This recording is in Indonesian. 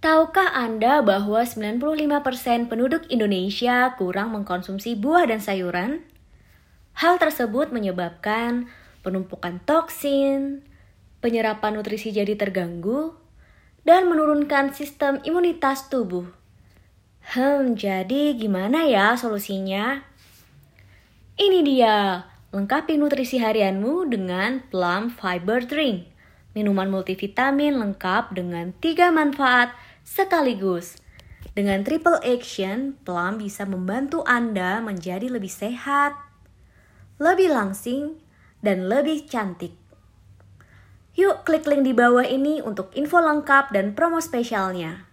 Tahukah Anda bahwa 95% penduduk Indonesia kurang mengkonsumsi buah dan sayuran? Hal tersebut menyebabkan penumpukan toksin, penyerapan nutrisi jadi terganggu, dan menurunkan sistem imunitas tubuh. Hmm, jadi gimana ya solusinya? Ini dia, lengkapi nutrisi harianmu dengan Plum Fiber Drink. Minuman multivitamin lengkap dengan tiga manfaat sekaligus. Dengan triple action, Plum bisa membantu Anda menjadi lebih sehat, lebih langsing, dan lebih cantik. Yuk klik link di bawah ini untuk info lengkap dan promo spesialnya.